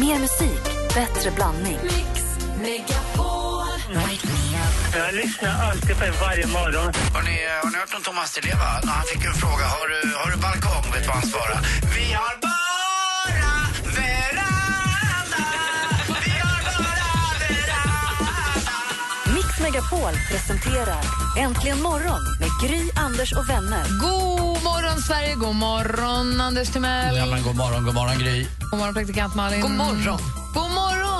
Mer musik, bättre blandning. Jag lyssnar alltid på er varje morgon. Har ni, har ni hört om Thomas Di Leva? När han fick en fråga, har du, har du balkong? Vet du vad han svarade? Vi har bara Megapol presenterar Äntligen morgon med Gry, Anders och vänner. God morgon, Sverige! God morgon, Anders Timell! Ja, men god morgon, god morgon Gry. God morgon, praktikant Malin. God morgon,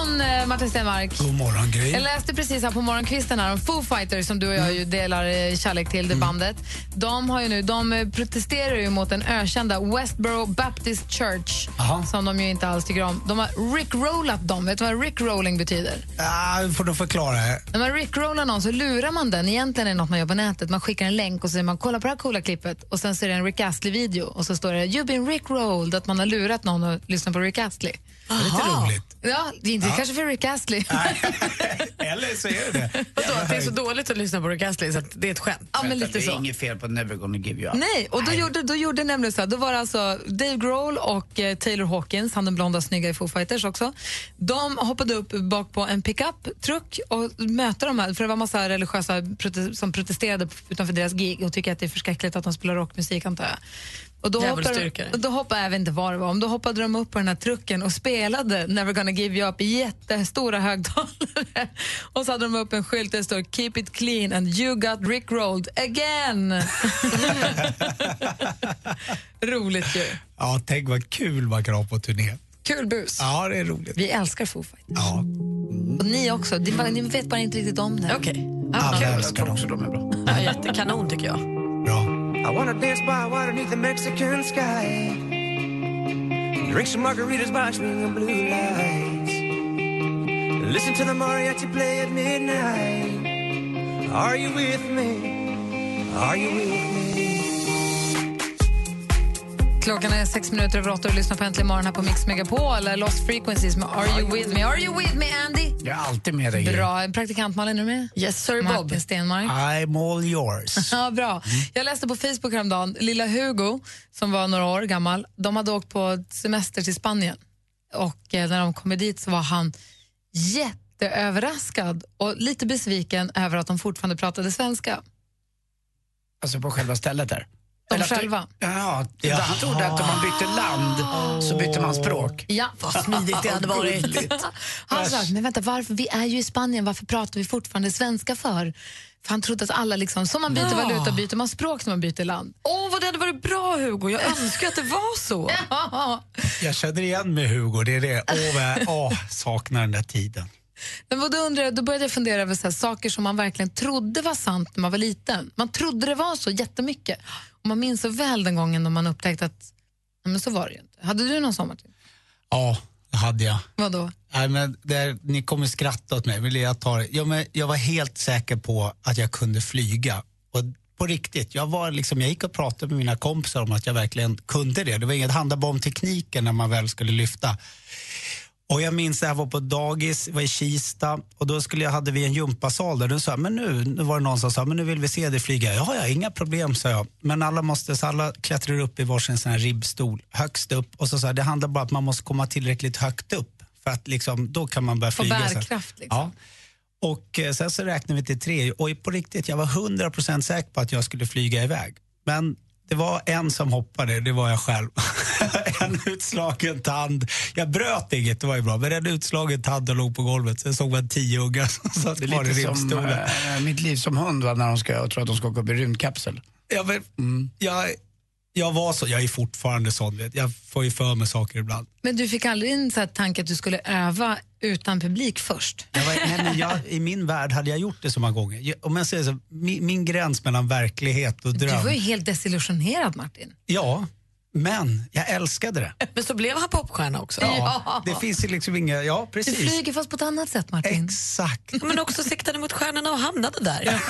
morgon eh, Martin Stenmark. God morgon Gry. Jag läste precis här på morgonkvisten här om Foo Fighters som du och jag ju delar eh, kärlek till, det bandet. De, har ju nu, de eh, protesterar ju mot den ökända Westboro Baptist Church Aha. som de ju inte alls tycker om. De har rickrollat dem. Vet du vad rickrolling betyder? Ja, får du förklara. När man rickrollar någon så lurar man den. Egentligen är det något man gör på nätet. Man skickar en länk och så säger man kolla på det här coola klippet och sen så är det en Rick Astley-video och så står det you've been rickrolled, att man har lurat någon att lyssna på Rick Astley. Det är lite roligt. Ja, det är inte kanske för Rick Astley. Eller så är det Vadå, att det är så dåligt att lyssna på Rick Astley så att det är ett skämt? Ja, men Vänta, lite det är så. inget fel på Never gonna give you up. Nej, och då gjorde, då gjorde nämligen så här, då var det alltså Dave Grohl och eh, Taylor Hawkins, han den blonda snygga i Foo Fighters också. De hoppade upp bak på en pickup-truck och mötte de här, för det var massa religiösa prote som protesterade utanför deras gig och tycker att det är förskräckligt att de spelar rockmusik antar jag. Och då, hoppade, då hoppade, jag vet inte vad det var, men då hoppade de upp på den här trucken och spelade Never gonna give you up i jättestora högtalare. Och så hade de upp en skylt där det står Keep it clean and you got rickrolled again. Roligt ju. Ja, tänk vad kul man kan ha på turné. Kul bus. Ja, det är roligt. Vi älskar Foo Fighters. Ja, Och ni också. Ni, vet bara inte riktigt om det. Okej. alla Jag älskar tror dem. också de är bra. Ja, jättekanon tycker jag. I wanna dance by water beneath the Mexican sky. Drink some margaritas by swinging blue lights. Listen to the mariachi play at midnight. Are you with me? Are you with me? Klockan är sex minuter över åtta och lyssnar på Äntligen morgon här på Mix Megapol. Eller Lost Frequencies med Are You With Me? Are You With Me, Andy? Jag är alltid med dig. Bra. Praktikant Malin, är du med? Yes sir Bob. Martin Stenmark. I'm all yours. Ja, bra. Jag läste på Facebook häromdagen, lilla Hugo som var några år gammal, de hade åkt på semester till Spanien och eh, när de kom dit så var han jätteöverraskad och lite besviken över att de fortfarande pratade svenska. Alltså på själva stället där. De själva. Ja, han trodde att om man bytte land så bytte man språk. Ja, Vad smidigt det hade varit. Han sa, men vänta, varför, vi är ju i Spanien, varför pratar vi fortfarande svenska för? För han trodde att alla, liksom, som man byter Ja. valuta, byter man språk när man byter land. Åh, vad det hade varit bra Hugo. Jag önskar att det var så. Jag känner igen mig Hugo, det är det. Åh, vad jag åh, saknar den där tiden. Men då, undrar då började jag fundera över så här, saker som man verkligen trodde var sant när man var liten. Man trodde det var så jättemycket. Och man minns så väl den gången då man upptäckte att men så var det ju inte. Hade du någon sån Martin? Ja, det hade jag. Vadå? Nej, men där, ni kommer skratta åt mig. Vill jag, ta det? Ja, men jag var helt säker på att jag kunde flyga. Och på riktigt, jag, var liksom, jag gick och pratade med mina kompisar om att jag verkligen kunde det. Det var inget, handlade om tekniken när man väl skulle lyfta. Och jag minns det här var på dagis, var i Kista och då skulle jag, hade vi en gympasal där. Då sa jag, men nu, nu var det någon som sa, men nu vill vi se dig flyga. Ja, ja, inga problem, sa jag. Men alla måste, så alla klättrar upp i varsin sån här ribbstol, högst upp. Och så sa jag, det handlar bara om att man måste komma tillräckligt högt upp. För att liksom, då kan man börja Få flyga. sen. bärkraft liksom. Ja. Och eh, sen så räknade vi till tre och på riktigt, jag var 100% säker på att jag skulle flyga iväg. Men det var en som hoppade, det var jag själv. en utslagen tand. Jag bröt inget, det var ju bra. Men en utslagen tand och låg på golvet. Sen såg man tio ungar som satt Det är kvar i ribbstolen. äh, mitt liv som hund va, när de ska, jag tror att de ska åka upp i rymdkapsel. Ja, men, jag, jag var så, jag är fortfarande sån. Jag får ju för mig saker ibland. Men du fick aldrig en så tanke att du skulle öva utan publik först? Jag var, nej, men jag, I min värld hade jag gjort det så många gånger. Jag, om jag säger så, min, min gräns mellan verklighet och Du dröm. var ju helt desillusionerad Martin. Ja, men jag älskade det. Men så blev han popstjärna också. Ja, Det finns ju liksom inga, ja Du precis. flyger fast på ett annat sätt Martin. Exakt. Men också siktade mot stjärnorna och hamnade där.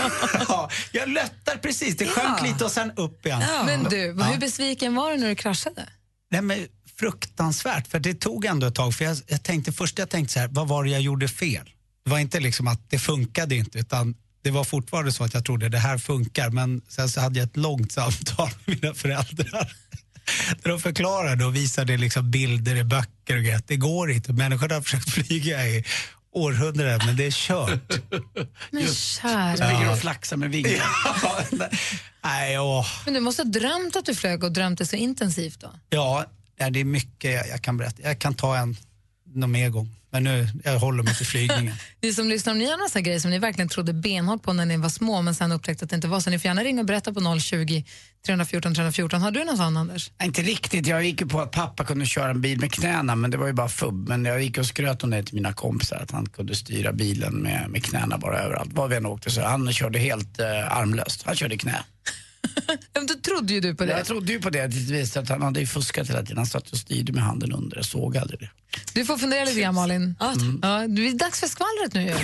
Ja, jag löttar precis, det sjönk Ja. lite och sen upp igen. Men du, hur besviken var du när du kraschade? Nej, men fruktansvärt, för det tog ändå ett tag. För jag, jag tänkte, först jag tänkte så här, vad var det jag gjorde fel? Det var inte liksom att det funkade inte, utan det var fortfarande så att jag trodde det här funkar. Men sen så hade jag ett långt samtal med mina föräldrar. När de förklarade och visade liksom bilder i böcker och grejer. Det går inte. Människan har försökt flyga i århundraden, men det är kört. Men kära. Ligger och flaxar med vingarna. Nej, åh. Men du måste ha drömt att du flög och drömt det så intensivt då? Ja, det är mycket jag, jag kan berätta. Jag kan ta en någon mer gång. Men nu, jag håller mig till flygningen. Ni som lyssnar, om ni har några grejer som ni verkligen trodde benhårt på när ni var små men sen upptäckte att det inte var så, ni får gärna ringa och berätta på 020 314 314. Har du någon sån, Anders? Nej, inte riktigt. Jag gick ju på att pappa kunde köra en bil med knäna, men det var ju bara fubb. Men jag gick och skröt om det till mina kompisar, att han kunde styra bilen med, med knäna bara överallt. Var vi än åkte så han körde helt eh, armlöst. Han körde knä. Då trodde ju du på det. Jag trodde ju på det tills det visade att han hade ju fuskat hela tiden. Han satt och styrde med handen under. Jag såg aldrig det. Du får fundera lite grann, Malin. Ja, det är dags för skvallret nu.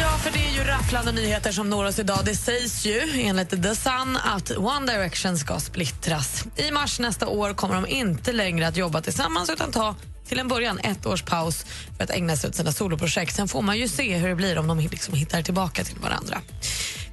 Ja, för det är ju rafflande nyheter som når oss idag. Det sägs ju enligt The Sun att One Direction ska splittras. I mars nästa år kommer de inte längre att jobba tillsammans utan ta till en början ett års paus för att ägna sig åt sina soloprojekt. Sen får man ju se hur det blir om de liksom hittar tillbaka till varandra.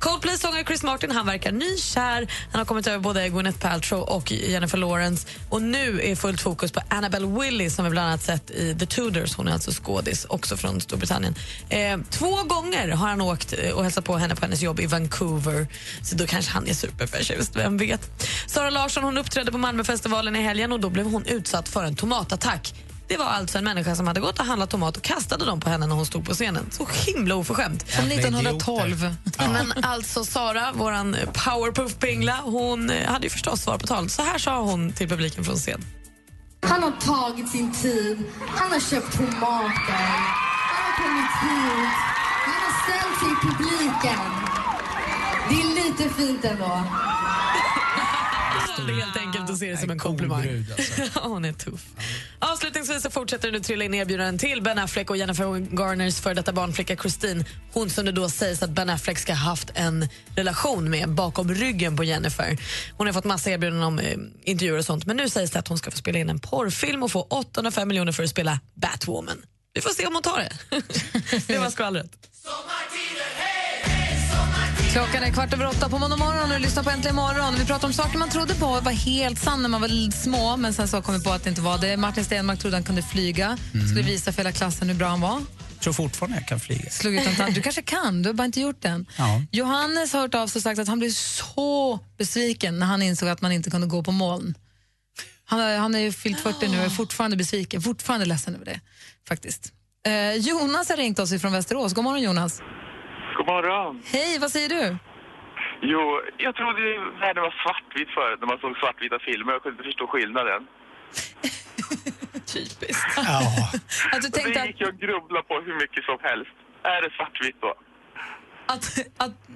Coldplays sångare Chris Martin han verkar nykär. Han har kommit över både Gwyneth Paltrow och Jennifer Lawrence. Och Nu är fullt fokus på Annabelle Willis som vi bland annat sett i The Tudors. Hon är alltså skådis, också från Storbritannien. Eh, två gånger har han åkt eh, och hälsat på henne på hennes jobb i Vancouver. Så då kanske han är superförtjust, vem vet. Sara Larsson hon uppträdde på Malmöfestivalen i helgen och då blev hon utsatt för en tomatattack. Det var alltså en människa som hade gått och handlat tomat och kastade dem på henne när hon stod på scenen. Så himla oförskämt. Som Jävla 1912. Men alltså Sara, våran powerproof-pingla, hon eh, hade ju förstås svar på tal. Så här sa hon till publiken från scen. Han har tagit sin tid. Han har köpt tomater. Han har kommit hit. Han har ställt sig i publiken. Det är lite fint ändå. Det är helt enkelt att se det som en komplimang. brud, alltså. Ja, hon är tuff. Avslutningsvis så fortsätter det nu trilla in erbjudanden till Ben Affleck och Jennifer Garners för detta barnflicka Christine. Hon som det då sägs att Ben Affleck ska ha haft en relation med bakom ryggen på Jennifer. Hon har fått massa erbjudanden om eh, intervjuer och sånt men nu sägs det att hon ska få spela in en porrfilm och få 805 miljoner för att spela Batwoman. Vi får se om hon tar det. det var skvallret. Klockan är kvart över åtta på måndag morgon och du lyssnar på Äntligen morgon. Vi pratar om saker man trodde på var helt sann när man var små men sen så kom vi på att det inte var det. Martin Stenmark trodde han kunde flyga. Skulle visa för hela klassen hur bra han var. Jag tror fortfarande jag kan flyga. Slog ut en. Du kanske kan, du har bara inte gjort den. Ja. Johannes har hört av sig och sagt att han blev så besviken när han insåg att man inte kunde gå på moln. Han, har- han är ju fyllt 40 nu och är fortfarande besviken, fortfarande ledsen över det. faktiskt. Eh, Jonas har ringt oss från Västerås. God morgon Jonas. God morgon. Hej, vad säger du? Jo, jag trodde världen var svartvit förut när man såg svartvita filmer. Jag kunde inte förstå skillnaden. Typiskt. Ja. Att du tänkte Det gick jag och grubblade på hur mycket som helst. Är det svartvitt då? att, att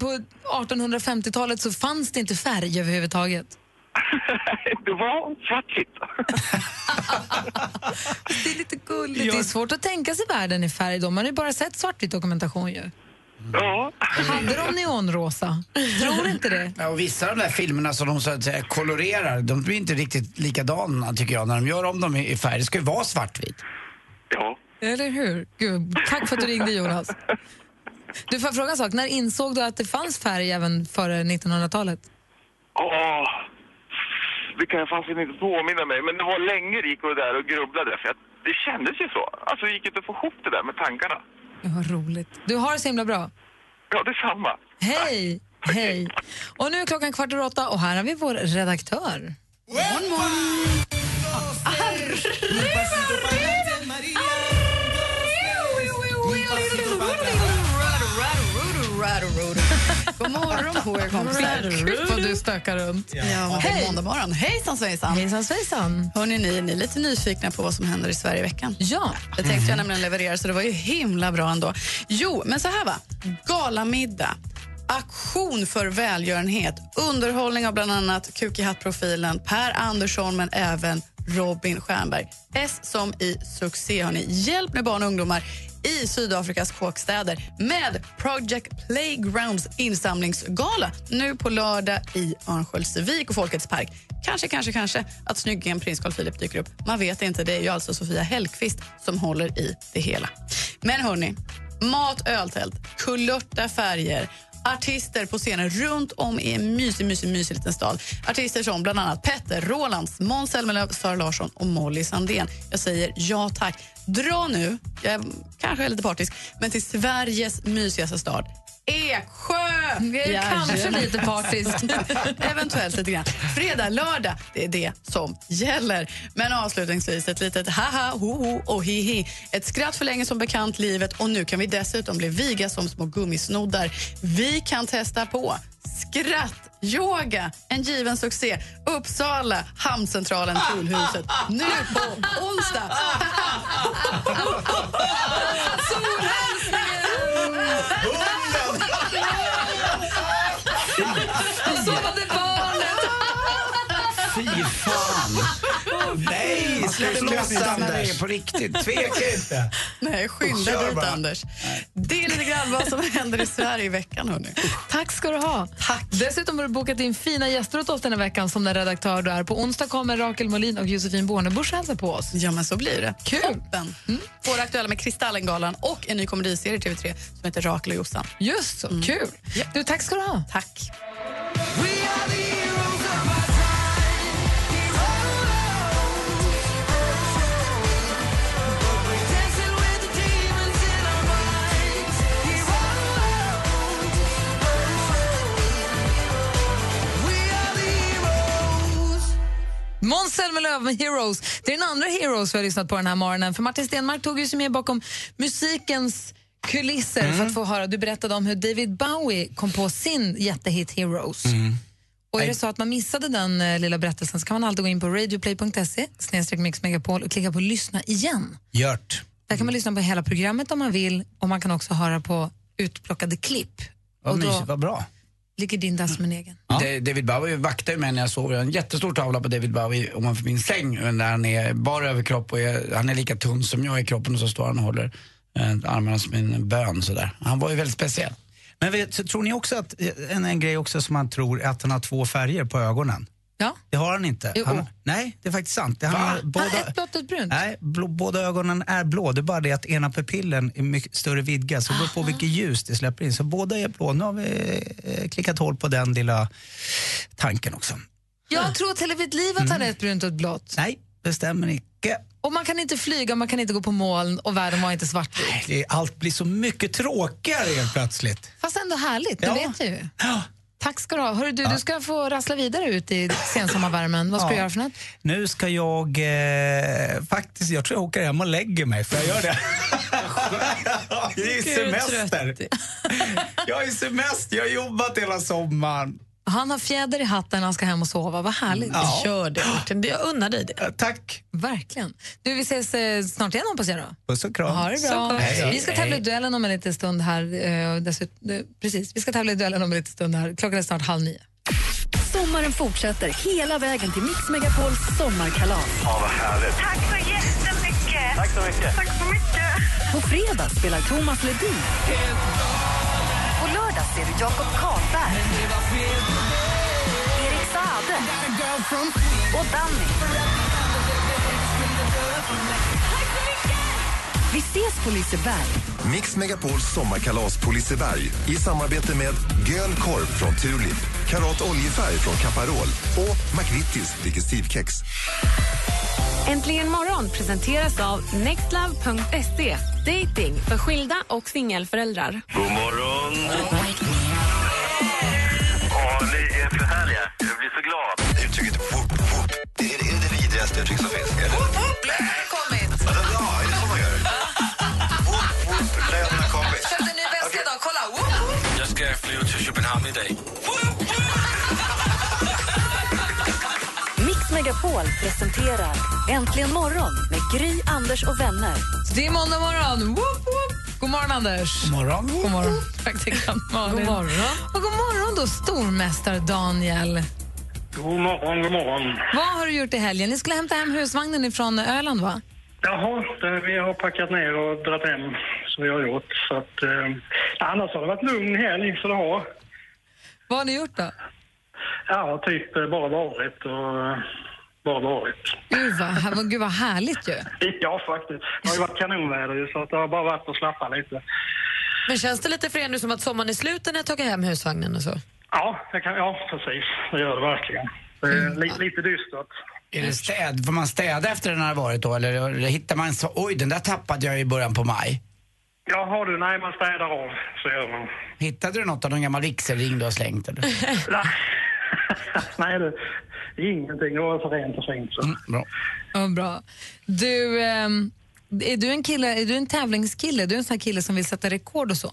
på 1850-talet så fanns det inte färg överhuvudtaget. det var svartvitt. Det är lite gulligt. Ja. Det är svårt att tänka sig världen i färg då. Man har ju bara sett svartvit dokumentation ju. Ja. Hade de neonrosa? Tror inte det. Ja, och vissa av de där filmerna som de så att säga kolorerar, de blir inte riktigt likadana tycker jag när de gör om dem i färg. Det ska ju vara svartvitt. ja. Eller hur? Gud, tack för att du ringde Jonas. Du får jag fråga en sak. När insåg du att det fanns färg även före 1900-talet? Åh, det kan jag faktiskt inte påminna mig. Men det var länge det gick och där och grubblade. För att det kändes ju så. Alltså det gick inte att få ihop det där med tankarna. Ja, vad roligt. Du har det så himla bra. Ja, detsamma. Hej! Hej! Och nu är klockan kvart över åtta och här har vi vår redaktör. God morgon på er kompisar. Gud vad du stökar runt. Ja, måndag morgon. Hejsan svejsan. Hejsan svejsan. Hörrni, ni, ni är lite nyfikna på vad som händer i Sverige i veckan. Ja, Det tänkte jag nämligen leverera, så det var ju himla bra ändå. Jo, men så här va. Galamiddag. Aktion för välgörenhet. Underhållning av bland annat Kuk i hatt-profilen Per Andersson, men även Robin Stjernberg. S som i succé. Har ni. Hjälp med barn och ungdomar i Sydafrikas kåkstäder med Project Playgrounds insamlingsgala nu på lördag i Örnsköldsvik och Folkets park. Kanske, kanske, kanske att snyggingen prins Carl Philip dyker upp. Man vet inte. Det är ju alltså Sofia Hellqvist som håller i det hela. Men hörni, mat, öltält, kulörta färger, artister på scenen runt om i en mysig, mysig, mysig liten stad. Artister som bland annat Petter Rolands, Måns Zelmerlöw, Sara Larsson och Molly Sandén. Jag säger ja tack. Dra nu, jag kanske är lite partisk, men till Sveriges mysigaste stad. Eksjö! Det är kanske Jajamän. lite partiskt. Eventuellt lite grann. Fredag, lördag, det är det som gäller. Men avslutningsvis ett litet haha, hoho och hihi. Ett skratt förlänger som bekant livet och nu kan vi dessutom bli viga som små gummisnoddar. Vi kan testa på skrattyoga, en given succé. Uppsala, Hamncentralen, Tullhuset. Nu på onsdag. Sovande Fy fan! Nej, när det Anders. på riktigt. Tveka inte. Nej, skynda bara. Anders. Det är lite grann vad som händer i Sverige i veckan. Hörni. Tack ska du ha. Tack. Dessutom har du bokat in fina gäster åt oss den här veckan som den redaktör du är. På onsdag kommer Rakel Molin och Josefin Bornebusch hälsa på oss. Ja, men så blir det. Kul. Toppen. Mm. Vår aktuella med Kristallengalan och en ny komediserie i TV3 som heter Rakel och Jossan. Just så, kul. Du, tack ska du ha. Tack. Måns Zelmerlöw med Heroes. Det är den andra Heroes vi har lyssnat på den här morgonen. För Martin Stenmark tog ju sig med bakom musikens kulisser för att få höra. Du berättade om hur David Bowie kom på sin jättehit Heroes. Och är det så att man missade den eh, lilla berättelsen så kan man alltid gå in på radioplay.se mixmegapol och klicka på lyssna igen. Gjort. Där kan man lyssna på hela programmet om man vill och man kan också höra på utplockade klipp. Vad mysigt, vad bra. Ligger din där som en egen. Da- David Bowie vaktar ju mig när jag sover. Jag har en jättestor tavla på David Bowie ovanför min säng där han är bara överkropp och är, han är lika tunn som jag i kroppen och så står han och håller eh, armarna som en bön sådär. Han var ju väldigt speciell. Men vet, tror ni också att, en, en grej också som man tror är att han har två färger på ögonen? Ja. Det har han inte. Jo. Han, nej, det är faktiskt sant. Det, han Va? har båda, ett blått och ett brunt. nej, blå, båda ögonen är blå. Det är bara det att ena pupillen är mycket större vidgad. Så det beror på vilket ljus det släpper in. Så båda är blå. Nu har vi eh, klickat hål på den lilla tanken också. Jag tror att hela mitt liv att han är ett brunt och ett blått. Nej, det stämmer icke. Och man kan inte flyga, man kan inte gå på moln och världen var inte svartvit. Det, allt blir så mycket tråkigare helt plötsligt. Fast ändå härligt, det Ja. vet jag ju. Ja. Tack ska du ha. Hörru, du, du ska få rassla vidare ut i sensommarvärmen. Vad ska Ja. du göra för något? Nu ska jag eh, faktiskt, jag tror jag åker hem och lägger mig för jag gör det. det är semester. Jag är semester, jag har jobbat hela sommaren. Han har fjäder i hatten när han ska hem och sova. Vad härligt. Ja. Gör det, Martin. Jag unnar dig det. Eh, Tack. Verkligen. Du, vi ses eh, snart igen hoppas jag då. Puss och kram. Ha det bra. Hej. Vi ska tävla i duellen om en liten stund här. eh, Dessutom, eh, precis, vi ska tävla i duellen om en liten stund här. Klockan är snart halv nio. Sommaren fortsätter hela vägen till Mix Megapols sommarkalas. Ja, vad härligt. Tack så jättemycket. Tack så mycket. Tack så mycket. På fredag spelar Thomas Ledin. På lördag ser du Jakob Karlberg. Saade. Och Danny. Vi ses på Liseberg. Mix Megapols sommarkalas på Liseberg i samarbete med Göl Korv från Tulip, Karat Oljefärg från Caparol och McVittys Digestivkex. Äntligen morgon presenteras av nextlove.se. Dating för skilda och singelföräldrar. God morgon. Ja, ni är för härliga. Jag blir så glad. Idag. Mix Megapol presenterar Äntligen morgon med Gry, Anders och vänner. Det är måndag morgon. Woop, woop. God morgon, Anders. God morgon. God morgon, praktikant Malin. God morgon. Och god morgon, då, stormästare Daniel. God morgon, god morgon. Vad har du gjort i helgen? Ni skulle hämta hem husvagnen från Öland, va? Jaha, det, vi har packat ner och dragit hem som vi har gjort. Så att, eh, annars har det varit lugn helg så det har. Vad har ni gjort då? Ja, typ eh, bara varit och eh, bara varit. Gud vad, vad, gud, vad härligt ju. Ja, faktiskt. Det har ju varit kanonväder så att det har bara varit att slappa lite. Men känns det lite för er nu som att sommaren är slut när ni har tagit hem husvagnen och så? Ja, det kan, ja, precis. Det gör det verkligen. Det är Mm. li, lite dystert. Är det städ? Får man städa efter den har varit då? Eller eller hittar man så, oj den där tappade jag i början på maj. Ja, har du, nej man städar av så gör man. Hittade du något av någon gammal vigselring du har slängt eller? nej, är ingenting. Det var så rent och fint. Så. Mm, bra. Ja, bra. Du, ehm, är du en kille, är du en tävlingskille? Är du en sån här kille som vill sätta rekord och så?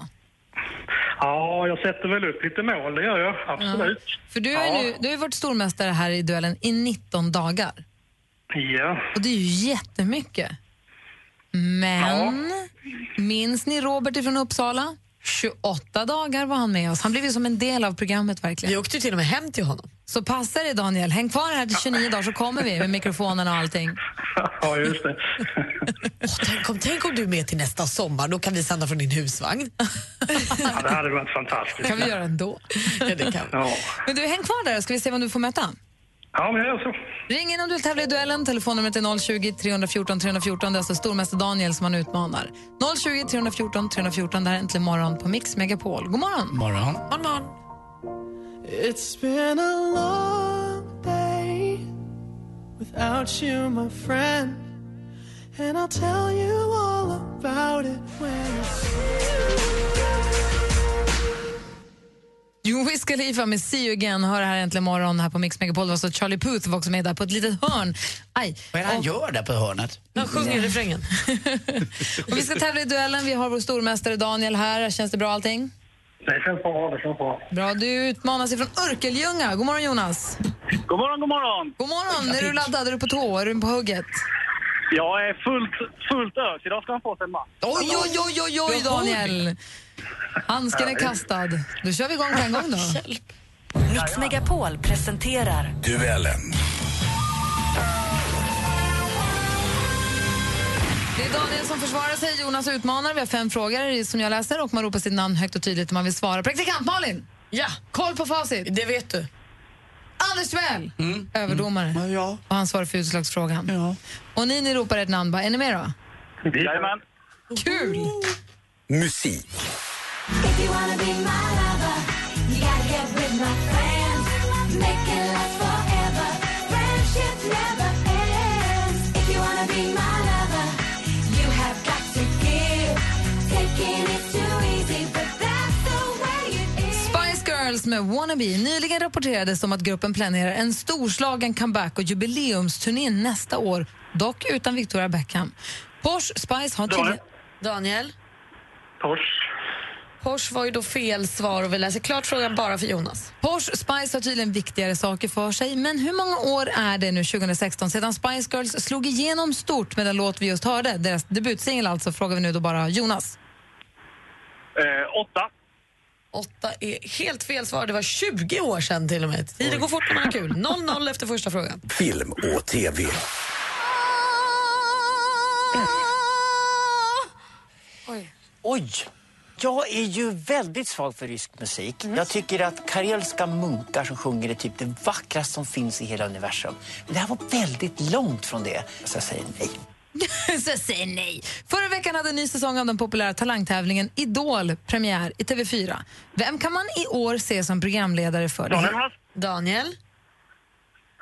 Ja, jag sätter väl upp lite mål, det gör jag. Absolut. För du har, ju Ja. nu, du har varit stormästare här i duellen i 19 dagar. Ja. Och det är ju jättemycket. Men minns ni Robert från Uppsala? 28 dagar var han med oss. Han blev ju som en del av programmet verkligen. Vi åkte till och med hem till honom. Så passa dig Daniel, häng kvar här till 29 dagar så kommer vi med mikrofonerna och allting. Ja, just det. Åh, tänk, om, tänk om du är med till nästa sommar, då kan vi sända från din husvagn. Ja, det hade varit fantastiskt. kan vi göra ändå. Ja, det kan. Ja. Men du, häng kvar där ska vi se vad du får möta. Ja, men jag så. Ring in om du vill tävla i duellen. Telefonnumret är 020 314 314. Det är alltså stormästare Daniel som han utmanar. 020 314 314. Det här är Äntligen morgon på Mix Megapol. God morgon! Morgon. God morgon. It's been a long day without you, my friend. And I'll tell you all about it when Jo, Wiz Khalifa med See you again hör här äntligen morgon här på Mix Megapol. Var så Charlie Puth var också med där på ett litet hörn. Aj. Vad är det han gör där på hörnet? Han sjunger i refrängen. Och vi ska tävla i duellen. Vi har vår stormästare Daniel här. Känns det bra allting? Det känns bra, det känns bra. Bra, du utmanas ifrån Örkelljunga. God morgon Jonas. God morgon, god morgon. God morgon. Är du laddad? Är du på tå? Är du på hugget? Jag är fullt, fullt ös. Idag ska han få sig en match. Oj, oj, oj, oj, oj Daniel. Handsken är kastad. Då kör vi igång på en gång då. Mix Megapol presenterar Duellen. Det är Daniel som försvarar sig, Jonas utmanar. Vi har fem frågor som jag läser och man ropar sitt namn högt och tydligt om man vill svara. Praktikant Malin! Ja, Koll på facit. det vet du. Anders Timell, överdomare. Ja. Och han svarar för utslagsfrågan. Ja. Och ni, ni ropar ett namn bara. Är ni med då? Jajamän. Kul! Musik. Med Wannabe. Nyligen rapporterades om att gruppen planerar en storslagen comeback och jubileumsturné nästa år, dock utan Victoria Beckham. Porsche Spice har tydligen... Daniel, Tors. Porsche var ju då fel svar och vi läser klart frågan bara för Jonas. Porsche Spice har tydligen viktigare saker för sig. Men hur många år är det nu 2016 sedan Spice Girls slog igenom stort med den låt vi just hörde? Deras debutsingel alltså, frågar vi nu då bara Jonas. Eh, åtta. Åtta är helt fel svar. Det var 20 år sedan till och med. Tiden går fort när man har kul. 0-0 efter första frågan. Film och TV. Oj! Jag är ju väldigt svag för rysk musik. Jag tycker att karelska munkar som sjunger är typ det vackraste som finns i hela universum. Men det här var väldigt långt från det, så jag säger nej. Så säg nej. Förra veckan hade en ny säsong av den populära talangtävlingen Idol premiär i TV4. Vem kan man i år se som programledare för Daniel det? Daniel?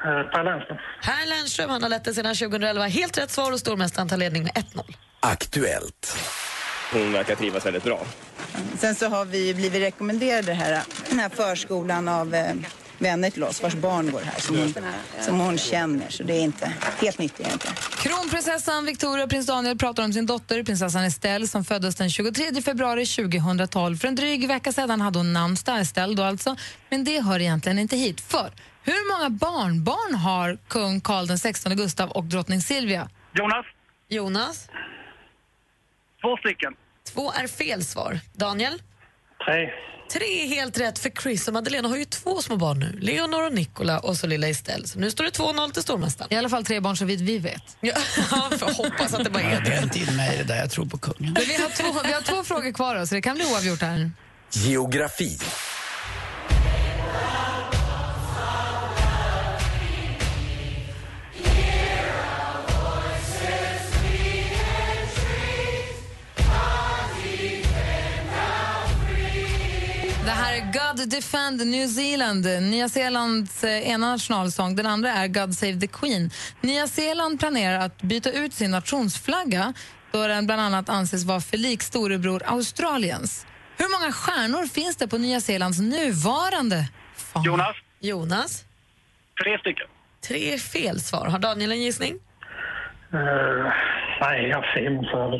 Per Lernström. Per Lernström han har lett det sedan 2011. Helt rätt svar och stormästaren tar ledning med 1-0. Aktuellt. Hon verkar trivas väldigt bra. Sen så har vi blivit rekommenderade här, den här förskolan av eh, vänner till oss vars barn går här som hon, som hon känner. Så det är inte helt nytt egentligen. Kronprinsessan Victoria och prins Daniel pratar om sin dotter, prinsessan Estelle, som föddes den 23 februari 2012. För en dryg vecka sedan hade hon namnsdag, Estelle då alltså. Men det hör egentligen inte hit. För hur många barnbarn har kung Carl XVI Gustav och drottning Silvia? Jonas. Jonas? Två stycken. Två är fel svar. Daniel? Tre. Tre helt rätt för Chris och Madeleine har ju två små barn nu. Leonor och Nicola och så lilla Estelle. Så nu står det 2-0 till stormästaren. I alla fall tre barn så vitt vi vet. Ja, för hoppas att det bara är Jag det. drar inte in mig i det där, jag tror på kungen. Men vi, har två, vi har två frågor kvar då, så det kan bli oavgjort här. Geografi. God Defend New Zealand, Nya Zeelands eh, ena nationalsång. Den andra är God Save the Queen. Nya Zeeland planerar att byta ut sin nationsflagga då den bland annat anses vara för lik storebror Australiens. Hur många stjärnor finns det på Nya Zeelands nuvarande fana? Jonas? Jonas? Tre stycken. Tre fel svar. Har Daniel en gissning? Uh, nej, jag har fem.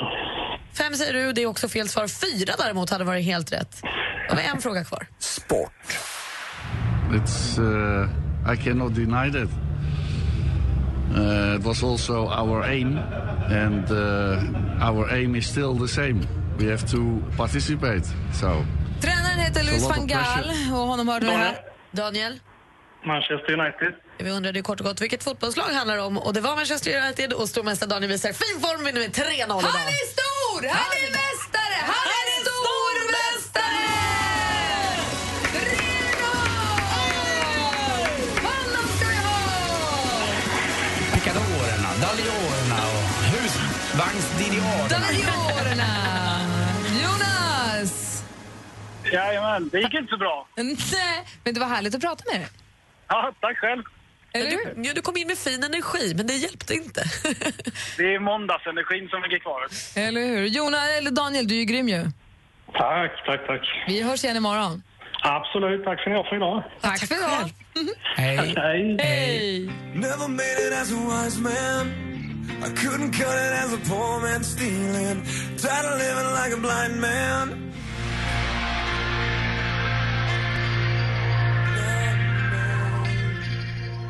Fem säger du, det är också fel svar. Fyra däremot hade varit helt rätt. Har vi en fråga kvar. Sport. It's, uh, I cannot deny that. Uh, it was also our aim, and uh, our aim is still the same. We have to participate. So, Tränaren heter Luis van Gaal och honom hörde vi här. Daniel? Manchester United. Vi undrade kort och gott vilket fotbollslag handlar det om och det var Manchester United och stormästare Daniel visar fin form med 3-0 idag. Han är stor! Han är mästare! Daljorerna och husvagnsdidiaderna. Daljorerna! Jonas! Jajamän, det gick inte så bra. Nej, men det var härligt att prata med dig. Ja, tack själv. Eller du, ja, du kom in med fin energi, men det hjälpte inte. Det är måndagsenergin som ligger kvar. Eller hur? Jonas, eller Daniel, du är ju grym ju. Tack, tack, tack. Vi hörs igen imorgon. Absolut, tack ska ni ha för idag. Tack för idag. Hej. Hej. Hej. Never made it as a wise man. I couldn't cut it as a poor man stealing. Tired of living like a blind man.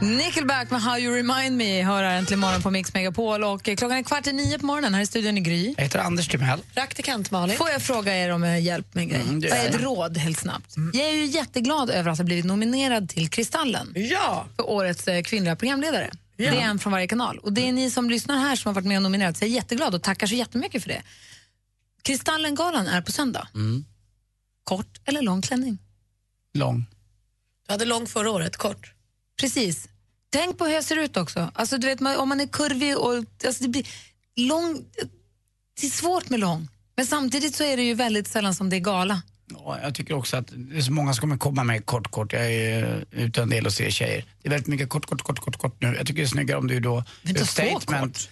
Nickelback med How You Remind Me hör här äntligen morgon på Mix Megapol. Och klockan är kvart i nio på morgonen här i studion i Gry. Jag heter Anders Timell. Praktikant Malin. Får jag fråga er om eh, hjälp med en grej? Mm, är ett jag. råd helt snabbt? Jag är ju jätteglad över att ha blivit nominerad till Kristallen Ja! för årets eh, kvinnliga programledare. Ja. Det är en från varje kanal. Och det är ni som lyssnar här som har varit med och nominerat. Så jag är jätteglad och tackar så jättemycket för det. Kristallengalan är på söndag. Mm. Kort eller lång klänning? Lång. Du hade lång förra året, kort. Precis. Tänk på hur jag ser ut också. Alltså, du vet, om man är kurvig och... Alltså, det blir lång... Det är svårt med lång. Men samtidigt så är det ju väldigt sällan som det är gala. Ja, jag tycker också att det är så många som kommer komma med kort, kort. Jag är ute en del och ser tjejer. Det är väldigt mycket kort, kort, kort, kort, kort nu. Jag tycker det är snyggare om du då Men inte gör så statement.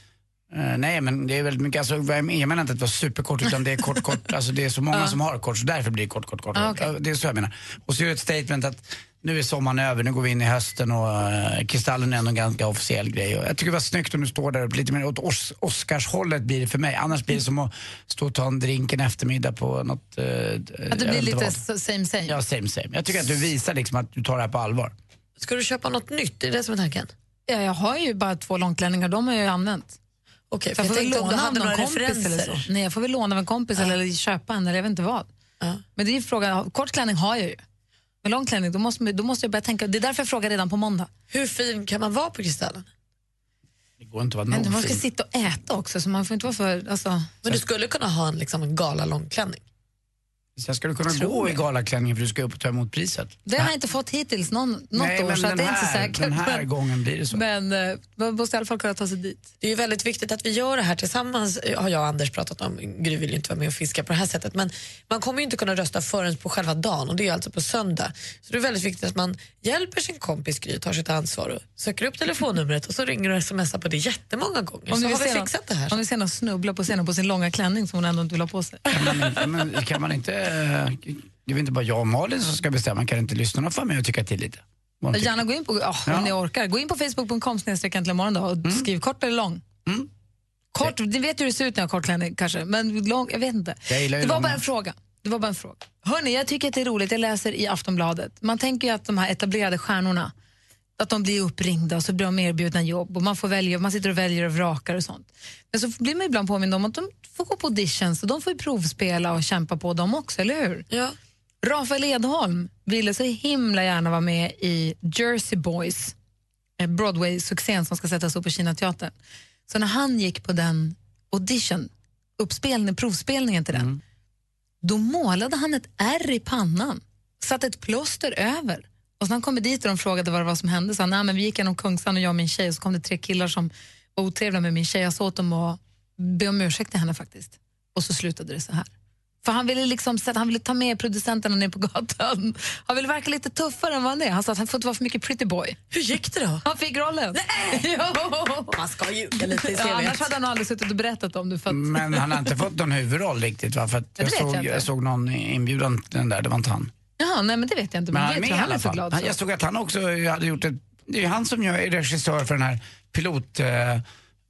Eh, nej, men det är väldigt mycket, alltså, jag men- jag menar inte att det var superkort utan det är kort, kort, alltså det är så många som har kort så därför blir det kort, kort, kort. Ah, kort. Ja, Det är så jag menar. Och så är det ett statement att nu är sommaren över, nu går vi in i hösten och uh, Kristallen är ändå en ganska officiell grej. Och jag tycker det var snyggt om du står där och lite mer åt Os- Oscarshållet blir det för mig. Annars blir det som att stå och ta en drink en eftermiddag på något... Uh, Att det blir lite same same. Ja, same same. Jag tycker att du visar liksom att du tar det här på allvar. Ska du köpa något nytt? Är det det som är tanken? Ja, jag har ju bara två långklänningar, de har jag ju använt. Okej, Så för jag jag tänkte om du hade någon några kompis eller referenser. så. Nej, jag får väl låna av en kompis eller köpa en eller jag vet inte vad. Men det är ju frågan, kort klänning har jag ju. Men lång klänning, då måste, då måste jag börja tänka, det är därför jag frågar redan på måndag. Hur fin kan man vara på Kristallen? Det går inte att vara Men nog man ska fin. sitta och äta också, så man får inte vara för... Alltså, Men du skulle kunna ha en, liksom, en gala långklänning. Sen ska du kunna Tror gå i jag. galaklänningen för du ska upp och ta emot priset. det har jag inte fått hittills någon, något Nej, år, men så att den det är inte så här- säkert. den här men, gången blir det så. Men eh, man måste i alla fall kunna ta sig dit. Det är ju väldigt viktigt att vi gör det här tillsammans, eh, har jag och Anders pratat om. Gry vill ju inte vara med och fiska på det här sättet. Men man kommer ju inte kunna rösta förrän på själva dagen och det är alltså på söndag. Så det är väldigt viktigt att man hjälper sin kompis Gry, tar sitt ansvar och söker upp telefonnumret och så ringer och smsar på det jättemånga gånger. Om så ni har vi fixat någon- det här. Om ni ser någon snubbla på scenen på sin långa klänning som hon ändå inte vill ha på sig. Kan man kan man inte eh, det är väl inte bara jag och Malin som ska bestämma, kan inte lyssnarna få med och tycka till lite? Gärna gå in på, oh, Ja. om ni orkar, gå in på facebook.com snedstreck äntligen morgon då och skriv kort eller lång. Mm. Kort, ni vet hur det ser ut när jag har kort klänning kanske, men lång, jag vet inte. Jag Det var långa. bara en fråga. Det var bara en fråga. Hörni, jag tycker att det är roligt, jag läser i Aftonbladet. Man tänker ju att de här etablerade stjärnorna, att de blir uppringda och så blir de erbjudna jobb och man får välja, man sitter och väljer och vrakar och sånt. Men så blir man ibland påmind om att de får gå på auditions och de får ju provspela och kämpa på dem också, eller hur? Ja. Rafael Edholm ville så himla gärna vara med i Jersey Boys, eh, Broadway-succén som ska sättas upp på Kinateatern. Så när han gick på den audition, uppspelning, provspelningen till den, då målade han ett ärr i pannan, satte ett plåster över. Och så när han kom dit och de frågade vad det var som hände sa han, "Nej, men vi gick genom Kungsan och jag och min tjej och så kom det tre killar som var otrevliga med min tjej. Jag sa åt dem att be om ursäkt till henne faktiskt. Och så slutade det så här. För han ville, liksom, han ville ta med producenterna ner på gatan. Han ville verka lite tuffare än vad han är. Han sa att han får inte vara för mycket pretty boy. Hur gick det då? Han fick rollen. Nej! Man ska ljuga lite i ja. Annars hade han nog aldrig suttit och berättat om det. För att... Men han har inte fått någon huvudroll riktigt va? För Ja, jag, såg, jag jag, såg någon inbjudan till den där, det var inte han. Jaha, nej men det vet jag inte. Men Men, han är jag med tror i alla så fall. så. jag såg att han också hade gjort ett, det är han som gör, är regissör för den här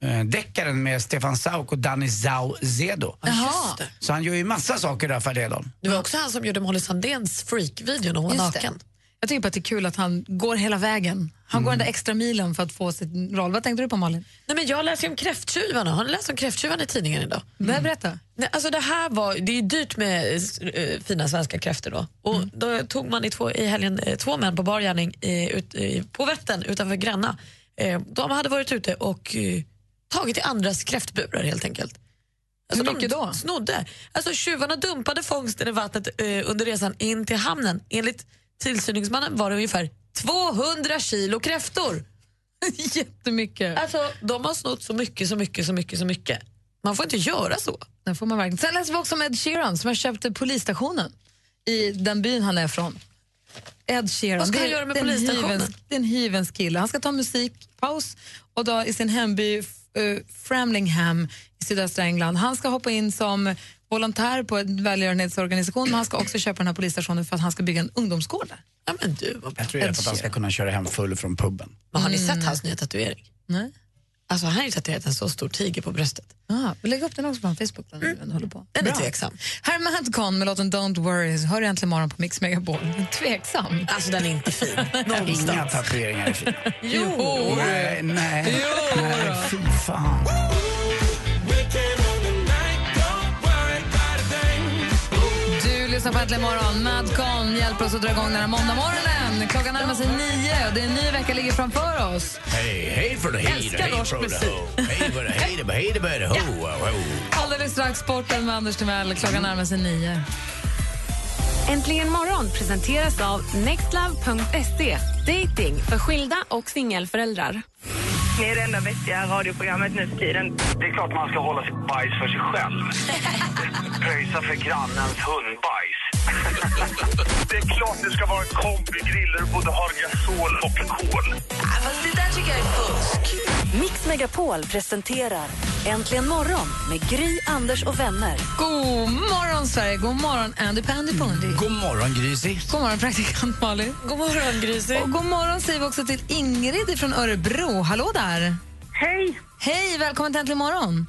pilotdeckaren med Stefan Sauk och Danny Saucedo. Jaha. Så han gör ju massa saker där för det då. Det var också han som gjorde Molly Sandéns freak-video när hon var naken. Jag tycker bara att det är kul att han går hela vägen. Han går den där extra milen för att få sin roll. Vad tänkte du på Malin? Nej, men jag läser ju om kräfttjuvarna. Har ni läst om kräfttjuvarna i tidningen idag? Mm. Berätta. Nej, alltså det här var, det är ju dyrt med eh, fina svenska kräftor då. Och Mm. då tog man i, två, i helgen eh, två män på bar gärning eh, ut, eh, på Vättern utanför Gränna. Eh, de hade varit ute och eh, tagit i andras kräftburar helt enkelt. Alltså Hur de då? Snodde. Alltså tjuvarna dumpade fångsten i vattnet eh, under resan in till hamnen. Enligt tillsyningsmannen var det ungefär 200 kilo kräftor. Jättemycket. Alltså, de har snott så mycket, så mycket, så mycket, så mycket. Man får inte göra så. Det får man verkligen. Sen läser vi också om Ed Sheeran som har köpt polisstationen i den byn han är från. Ed Sheeran. Vad ska han göra med polisstationen? Det är en hyvens kille. Han ska ta musikpaus och då i sin hemby uh, Framlingham i sydöstra England. Han ska hoppa in som volontär på en välgörenhetsorganisation men han ska också köpa den här polisstationen för att han ska bygga en ungdomsgård där. Ja, men du. Jag tror att han ska kunna köra hem full från puben. Men har ni Mm. sett hans nya tatuering? Nej. Alltså, han har ju tatuerat en så stor tiger på bröstet. Ah, vi lägger upp den också på Facebook. Den mm. håller på. Den är Bra. tveksam. Här är Madcon med låten Don't Worry. Hör du äntligen morgon på Mix Megapol. Tveksam. Alltså den är inte fin. Inga tatueringar är fina. Jo! Nej, nej. Jo, nej fy fan. Lyssnar på Äntligen morgon. Madcon hjälper oss att dra igång den här måndagmorgonen. Klockan närmar sig nio och det är en ny vecka ligger framför oss. Hej, hej för det, hej Älskar hej norsk för det, musik. ho. Hej för det, hej det, hej det, hej det, ho, ho, ho. Alldeles strax sporten med Anders Timell. Klockan närmar sig nio. Äntligen morgon presenteras av nextlove.se. Dating för skilda och singelföräldrar. Ni är det enda vettiga radioprogrammet nu för tiden. Det är klart man ska hålla sitt bajs för sig själv. Pröjsa för grannens hundbajs. Det är klart det ska vara en kombigrill där du både har gasol och kol. det där tycker jag är fusk. Mix Megapol presenterar Äntligen morgon med Gry, Anders och vänner. God morgon, Sverige. God morgon, Andy Pandy Pundy. God morgon, Grisy. God morgon, praktikant Malin. God morgon, Grisy. Och god morgon säger vi också till Ingrid från Örebro. Hallå där. Hej. Hej, välkommen till Äntligen morgon.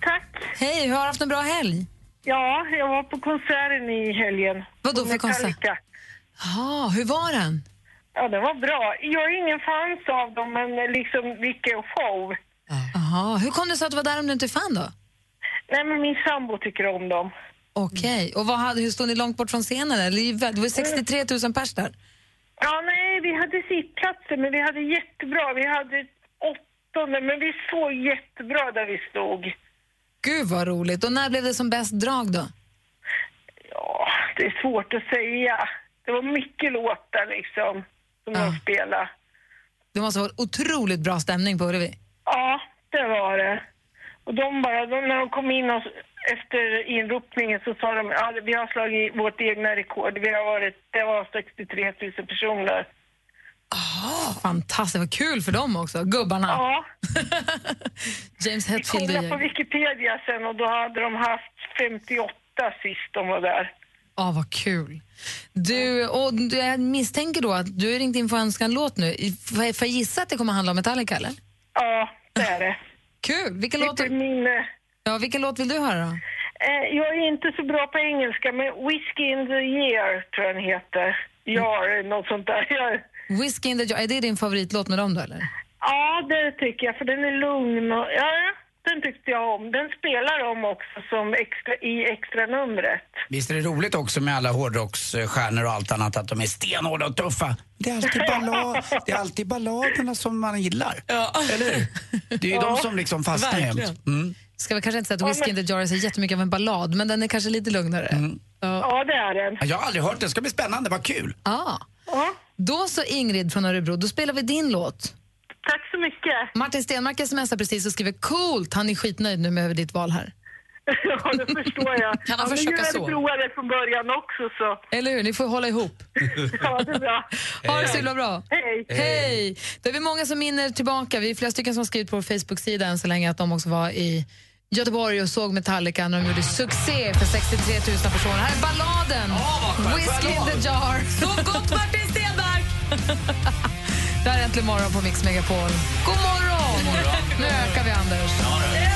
Tack. Hej, hur har du haft en bra helg? Ja, jag var på konserten i helgen. Vad då för konsert? Jaha, hur var den? Ja, det var bra. Jag är ingen fans av dem, men liksom vilken show. Jaha, hur kom det sig att du var där om du inte är fan då? Nej, men min sambo tycker om dem. Okej, och vad hade, hur stod ni långt bort från scenen? Eller? Det var 63 000 pers där. Ja, nej, vi hade sittplatser, men vi hade jättebra. Vi hade åttonde, men vi såg jättebra där vi stod. Gud vad roligt. Och när blev det som bäst drag då? Ja, det är svårt att säga. Det var mycket låtar liksom, som de spelade. Det måste vara otroligt bra stämning på Ullevi. Ja, det var det. Och de bara, de, när de kom in och, efter inropningen så sa de ja, vi har slagit vårt egna rekord. Vi har varit, det var 63 000 personer. Fantastiskt, vad kul för dem också. Gubbarna. Ja. James Vi Hetfield och kollade på. Wikipedia sen och då hade de haft 58 sist de var där. Ja, vad kul. Du, och du, jag misstänker då att du har ringt in för att önska en låt nu. Får jag gissa att det kommer handla om Metallica, eller? Ja, det är det. Kul! Vilken låt, Lite min, eh, ja, vilken låt vill du höra då? eh, jag är inte så bra på engelska, men Whiskey in the year tror jag den heter. Jar, något sånt där. Jag, Whiskey in the Jar, är det din favoritlåt med dem då, eller? Ja, det tycker jag, för den är lugn och ja, den tyckte jag om. Den spelar de också som extra, i extra numret. Visst är det roligt också med alla hårdrocksstjärnor och allt annat att de är stenhårda och tuffa. Det är alltid, ballad, det är alltid balladerna som man gillar. Eller hur? Det är ju de som liksom fastnar jämt. Mm. Ska vi kanske inte säga att Whiskey in the Jar är så jättemycket av en ballad, men den är kanske lite lugnare. Ja, det är den. Jag har aldrig hört det, det ska bli spännande, vad kul. Ja. Då så Ingrid från Örebro, då spelar vi din låt. Tack så mycket. Martin Stenmark smsar precis och skriver coolt, han är skitnöjd nu med ditt val här. Ja, det förstår jag. Kan han ja, försöka så? hade provat det från början också, så Eller hur? Ni får hålla ihop. ja, det är bra. Ha det så himla bra. Hej. Hej! Då är vi många som minner tillbaka. Vi är flera stycken som har skrivit på vår Facebook-sida än så länge att de också var i Göteborg och såg Metallica när de gjorde succé för 63 000 personer. Här är balladen! Whiskey in the jar. Så gott Martin! Det här är Äntligen morgon på Mix Megapol. God morgon! Nu ökar vi, Anders.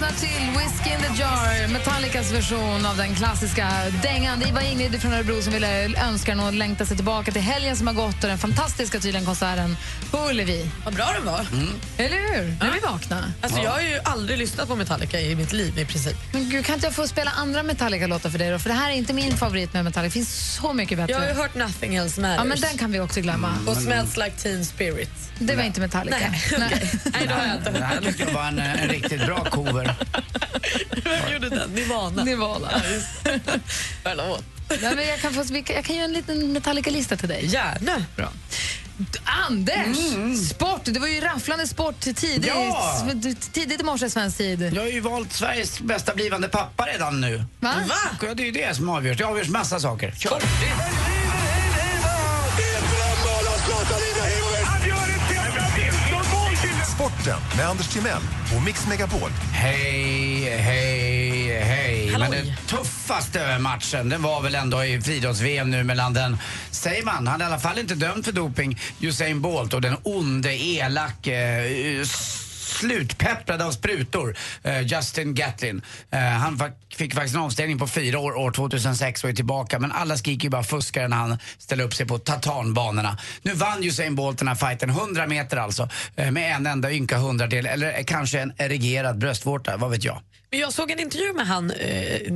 Lyssnar till Whiskey in the Jar, Metallicas version av den klassiska dängan. Det var Ingrid från Örebro som ville önska och längta sig tillbaka till helgen som har gått och den fantastiska tydligen konserten på Ullevi. Vad bra den var. Eller hur? Nu är vi vakna. Alltså, Jag har ju aldrig lyssnat på Metallica i mitt liv i princip. Men gud, kan inte jag få spela andra Metallica-låtar för dig då? För det här är inte min favorit med Metallica. Det finns så mycket bättre. Jag har ju hört Nothing Else Matters. Ja, men den kan vi också glömma. Och Smells Like Teen Spirit. Det var inte Metallica. Nej, okej. Nej, då har jag inte Det här tycker jag var en, en riktigt bra cover. Vem gjorde den? Nirvana. Nirvana. Förlåt. Nej, men jag, kan få, jag kan göra en liten Metallica-lista till dig. Gärna. Bra. Anders! Sport! Det var ju rafflande sport tidigt, Ja! tidigt i morse svensk tid. Jag har ju valt Sveriges bästa blivande pappa redan nu. Va? Ja, det är ju det som avgörs. Det avgörs massa saker. Kör! Sporten med Anders Timell och Mix Megapol. Hej, hej, hej. Men den tuffaste matchen den var väl ändå i friidrotts-VM nu mellan den, säger man, han är i alla fall inte dömd för doping, Usain Bolt och den onde, elake, eh, Slutpepprad av sprutor, eh, Justin Gatlin. Eh, han fa- fick faktiskt en avstängning på fyra år, år 2006 och är tillbaka. Men alla skriker ju bara fuskare när han ställer upp sig på tatanbanorna. Nu vann Usain Bolt den här fighten, 100 meter alltså, eh, med en enda ynka hundradel, eller kanske en erigerad bröstvårta, vad vet jag. Jag såg en intervju med han eh,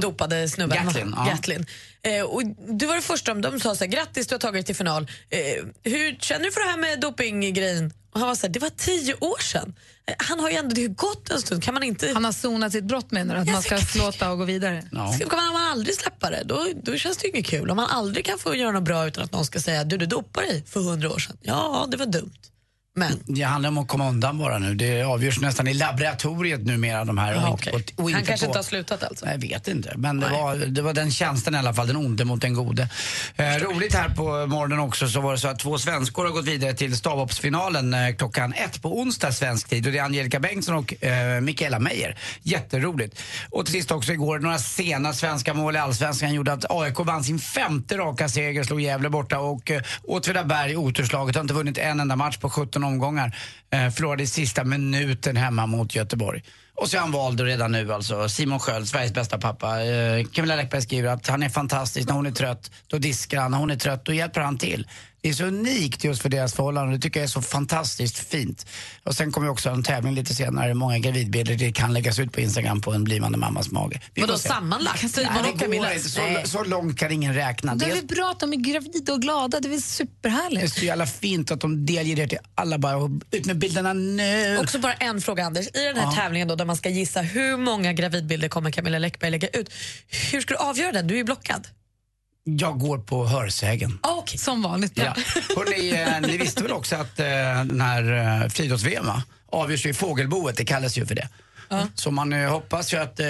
dopade snubben. Mm. Gatlin, ja. Gatlin. Eh, och du var det första, de sa så här, grattis du har tagit dig till final. Eh, hur känner du för det här med dopinggrejen? Och han var så här, det var tio år sedan. Eh, han har ju ändå, det har gått en stund, kan man inte... Han har sonat sitt brott menar du? Att man ska slåta och gå vidare? Ska kan man aldrig släppa det, då, då känns det ju inget kul. Om man aldrig kan få göra något bra utan att någon ska säga du, du dopade dig för hundra år sedan. Ja, det var dumt. Men Det handlar om att komma undan bara nu. Det avgörs nästan i laboratoriet numera de här. inte okej. på- Han kanske på- inte har slutat alltså? Jag vet inte, men det var, det var den tjänsten i alla fall, den onde mot den gode. Eh, roligt här på morgonen också så var det så att två svenskor har gått vidare till stavhoppsfinalen eh, klockan ett på onsdag svensk tid och det är Angelica Bengtsson och eh, Mikaela Meijer. Jätteroligt. Och till sist också igår, några sena svenska mål i Allsvenskan gjorde att AIK vann sin femte raka seger, slog Gävle borta och eh, Åtvidaberg, oturslaget, har inte vunnit en enda match på 17 omgångar. Eh, förlorade i sista minuten hemma mot Göteborg. Och så är han vald redan nu alltså. Simon Sköld, Sveriges bästa pappa. Eh, Camilla Läckberg skriver att han är fantastisk. När hon är trött, då diskar han. När hon är trött, då hjälper han till. Det är så unikt just för deras förhållanden. Det tycker jag är så fantastiskt fint. Och sen kommer också en tävling lite senare. Många gravidbilder det kan läggas ut på Instagram på en blivande mammas mage. Vadå, sammanlagt? Nej, det går inte. Så, så långt kan ingen räkna. Det är väl bra att de är gravida och glada? Det är väl det är superhärligt? så jävla fint att de delger det till alla bara. Och ut med bilderna nu. Också bara en fråga Anders. I den här Ja. tävlingen då, där man ska gissa hur många gravidbilder kommer Camilla Läckberg lägga ut. Hur ska du avgöra det? Du är ju blockad. Jag går på hörsägen. okay. Som vanligt. Ja. Hörrni, eh, ni visste väl också att eh, den här eh, friidrotts-VM avgörs i fågelboet, det kallas ju för det. Så man eh, hoppas ju att eh,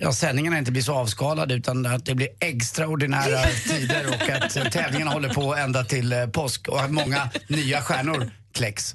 ja, sändningarna inte blir så avskalade utan att det blir extraordinära tider och att eh, tävlingarna håller på ända till eh, påsk och att många nya stjärnor kläcks.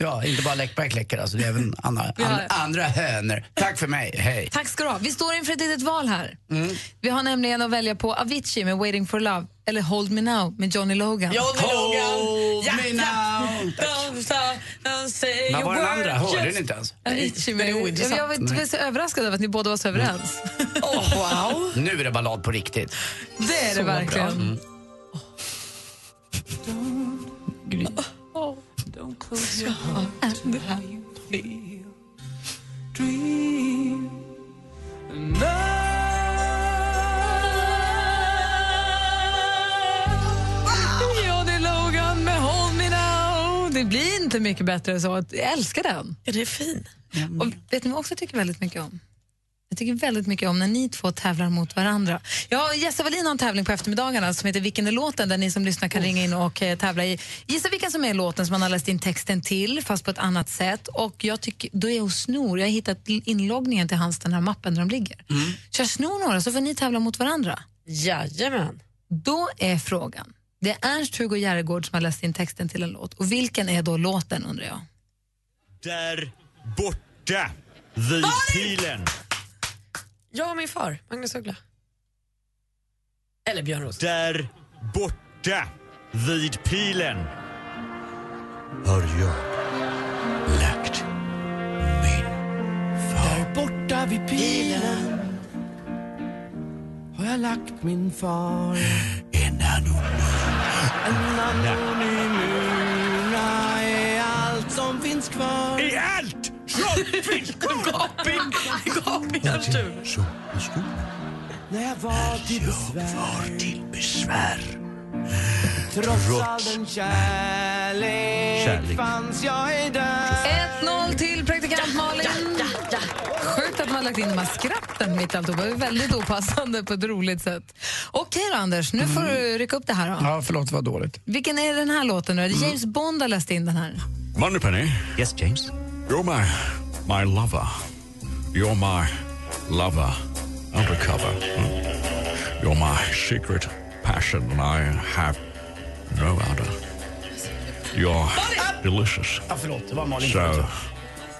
Ja, inte bara Läckberg kläcker alltså, det är även andra, an, andra hönor. Tack för mig, hej. Tack ska du ha. Vi står inför ett litet val här. Mm. Vi har nämligen att välja på Avicii med Waiting for Love eller Hold Me Now med Johnny Logan. Johnny Logan! Hold Ja, me now. Don't stop, don't say Vad a var den andra? Hörde just- ni inte ens? Avicii Det är med, jag, jag, var- så överraskad över att ni båda var så överens. Oh, wow. Nu är det ballad på riktigt. Det är Så det bra. verkligen. Mm. Johnny Det blir inte mycket bättre än så. Jag älskar den. Ja, det är fin. Och vet ni vad jag också tycker väldigt mycket om? Jag tycker väldigt mycket om när ni två tävlar mot varandra. Jag och Jesse Wallin har en tävling på eftermiddagarna som heter Vilken är låten? där ni som lyssnar kan ringa in och eh, tävla i. Gissa vilken som är låten som man har läst in texten till fast på ett annat sätt. Och jag tycker, då är jag hos Snor. Jag har hittat inloggningen till hans den här mappen där de ligger. Så jag snor några så får ni tävla mot varandra. Jajamän. Då är frågan. Det är Ernst-Hugo Järegård som har läst in texten till en låt. Och vilken är då låten undrar jag? Där borta vid pilen. Jag och min far, Magnus Uggla. Eller Björn Roos. Där borta vid pilen har jag lagt Där borta vid pilen har jag lagt min far. En En anonymura är allt som finns kvar. Är allt kvar? Gaping, gaping Artur. När jag var till besvär. var till besvär. Trots all den kärlek, Kärlek. fanns jag ej där. 1-0 till praktikant Malin. Sjukt att man lagt in de här skratten mitt i alltihopa. Det är väldigt opassande på ett roligt sätt. Okej då Anders, nu får du rycka upp det här då. Ja, förlåt, det var dåligt. Vilken är den här låten nu? Är det James Bond har läst in den här? Moneypenny. Yes, James. You're my, my lover. You're my lover undercover. Mm. You're my secret passion and I have no other. You're delicious. Ja, förlåt, det var Malin. So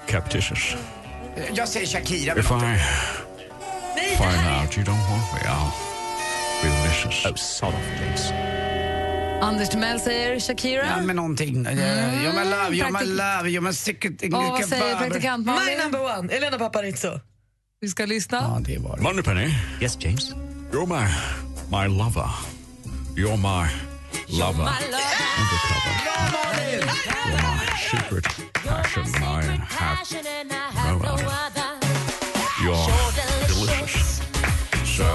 captious. Jag säger Shakira. If I find out you don't want me, I'll be delicious. Oh, sod off, James. Anders Timell säger Shakira. Ja, men någonting. Mm. You're my love, you're my praktik- love, you're my secret... Och vad säger praktikant Malin? My number one, Elena Paparizou. Vi ska lyssna. Ja, det var det. Moneypenny. Yes, James. You're my, my lover. You're my lover undercover. You're my secret passion and I have no other. You're delicious. So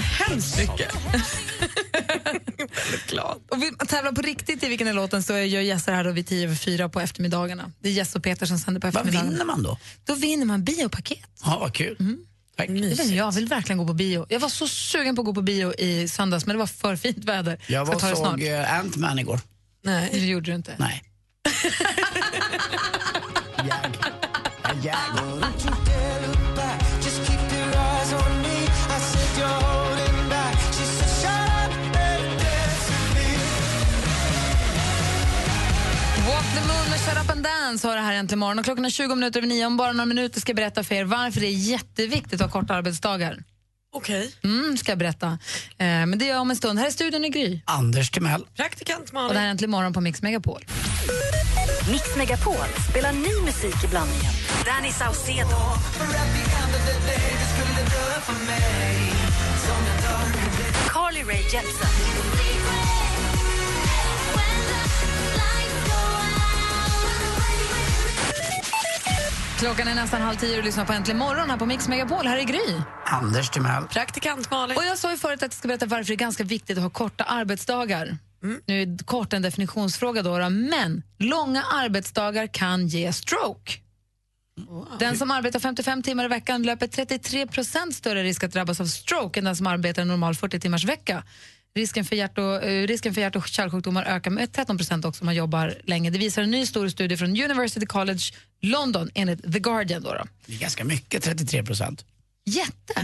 Så hemskt mycket. Väldigt glad. Och vill man tävla på riktigt i vilken är låten så gör Jesse det här då vid 10 över 4 på eftermiddagarna. Det är Jesse och Peter som sänder på Vad eftermiddagarna. vinner man då? Då vinner man biopaket. Ja, vad kul. Jag, vet, inte, jag vill verkligen gå på bio. Jag var så sugen på att gå på bio i söndags men det var för fint väder. Jag var snart. såg eh, Ant-Man igår. Nej, det gjorde du inte. Nej. Jag. Jag. Jag. Dance har det här äntligen morgon. Och klockan är 20 minuter över nio. Om bara några minuter ska jag berätta för er varför det är jätteviktigt att ha korta arbetsdagar. Okej. Mm, ska jag berätta. Eh, men det gör jag om en stund. Här är studion i Gry. Anders Timell. Praktikant Och Malin. det här är äntligen morgon på Mix Megapol. Mix Megapol spelar ny musik i blandningen. Danny Saucedo. Carly Rae Jepsen. Klockan är nästan halv tio och lyssnar på Äntligen morgon här på Mix Megapol. Här är Gry. Anders Timell. Praktikant Malin. Och jag sa ju förut att jag ska berätta varför det är ganska viktigt att ha korta arbetsdagar. Nu är kort en definitionsfråga då, då, men långa arbetsdagar kan ge stroke. Den som arbetar 55 timmar i veckan löper 33% större risk att drabbas av stroke än den som arbetar en normal 40 timmars vecka. Risken för, hjärt och, eh, risken för hjärt och kärlsjukdomar ökar med 13% också om man jobbar länge. Det visar en ny stor studie från University College London enligt The Guardian. Då då. Det är ganska mycket, 33 procent. Jätte!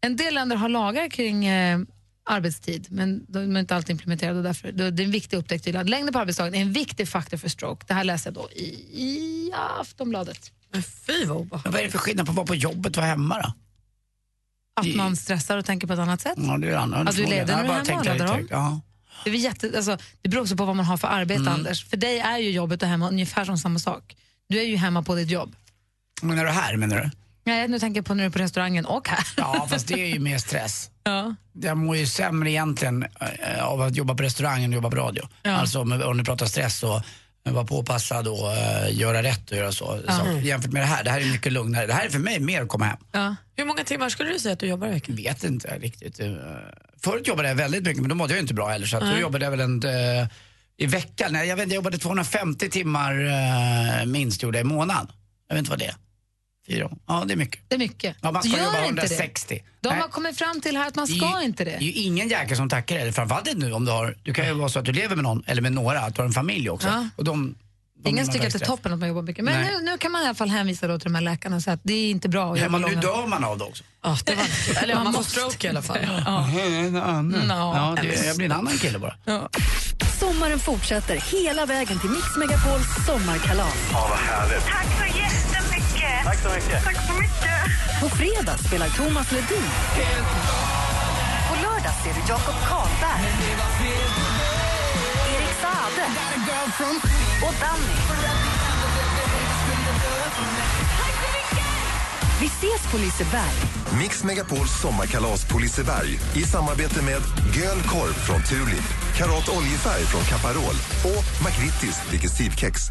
En del länder har lagar kring eh, arbetstid, men de är inte alltid implementerade. och Därför, det är en viktig upptäckt längden på arbetsdagen är en viktig faktor för stroke. Det här läser jag då i, i Aftonbladet. Men fy vad Men vad är det för skillnad på att vara på jobbet och hemma då? Att man stressar och tänker på ett annat sätt. Ja, det är annan Att du är fråga. ledig Jag när du bara är hemma tänkte och laddar lite om. högt. Ja. Det, är jätte, alltså, det beror också på vad man har för arbete, Mm. Anders. För dig är ju jobbet och hemma ungefär som samma sak. Du är ju hemma på ditt jobb. Menar du här, menar du? Nej, nu tänker jag på när du är på restaurangen och här. Ja, fast det är ju mer stress. Ja. Jag mår ju sämre egentligen eh, av att jobba på restaurang än att jobba på radio. Ja. Alltså om, om du pratar stress och vara påpassad och eh, göra rätt och göra så. Ja. så. Jämfört med det här, det här är mycket lugnare. Det här är för mig mer att komma hem. Ja. Hur många timmar skulle du säga att du jobbar i veckan? Vet inte riktigt. Eh, Förut jobbade jag väldigt mycket men då mådde jag inte bra heller så att då Nej. jobbade jag väl en, eh, i veckan. Nej, Jag vet jag jobbade 250 timmar minst gjorde jag i månaden. Jag vet inte vad det är. Fyra. Ja, det är mycket. Det är mycket. Ja, man ska Gör jobba inte 160. Det. De Nej. har kommit fram till här att man Det är ska ju- inte det. Det är ju ingen jäkel som tackar dig. Framförallt inte nu om du har, du kan ju vara så att du lever med någon, eller med några, att du har en familj också. Ja. Och de, de Ingen tycker att det är toppen att man jobbar mycket. Men Nej. nu, nu kan man i alla fall hänvisa då till de här läkarna och säga att det är inte bra att Ja, jobba men nu långa- dör man av det också. Ja, det var... Eller man, Man får måste. stroke i alla fall. Ja. Nå. Ja, det, jag blir en annan kille bara. Sommaren fortsätter hela vägen till Mix Megapols sommarkalas. Ja, vad härligt. Tack så Tack så mycket. Tack så mycket! På fredag spelar Thomas Ledin. På lördag ser du Jakob Karlberg. Erik Saade. Och Danny. Vi ses på Liseberg. Mix Megapols sommarkalas på Liseberg i samarbete med Göl Korv från Tulip, Karat Oljefärg från Caparol och McVittys Digestivkex.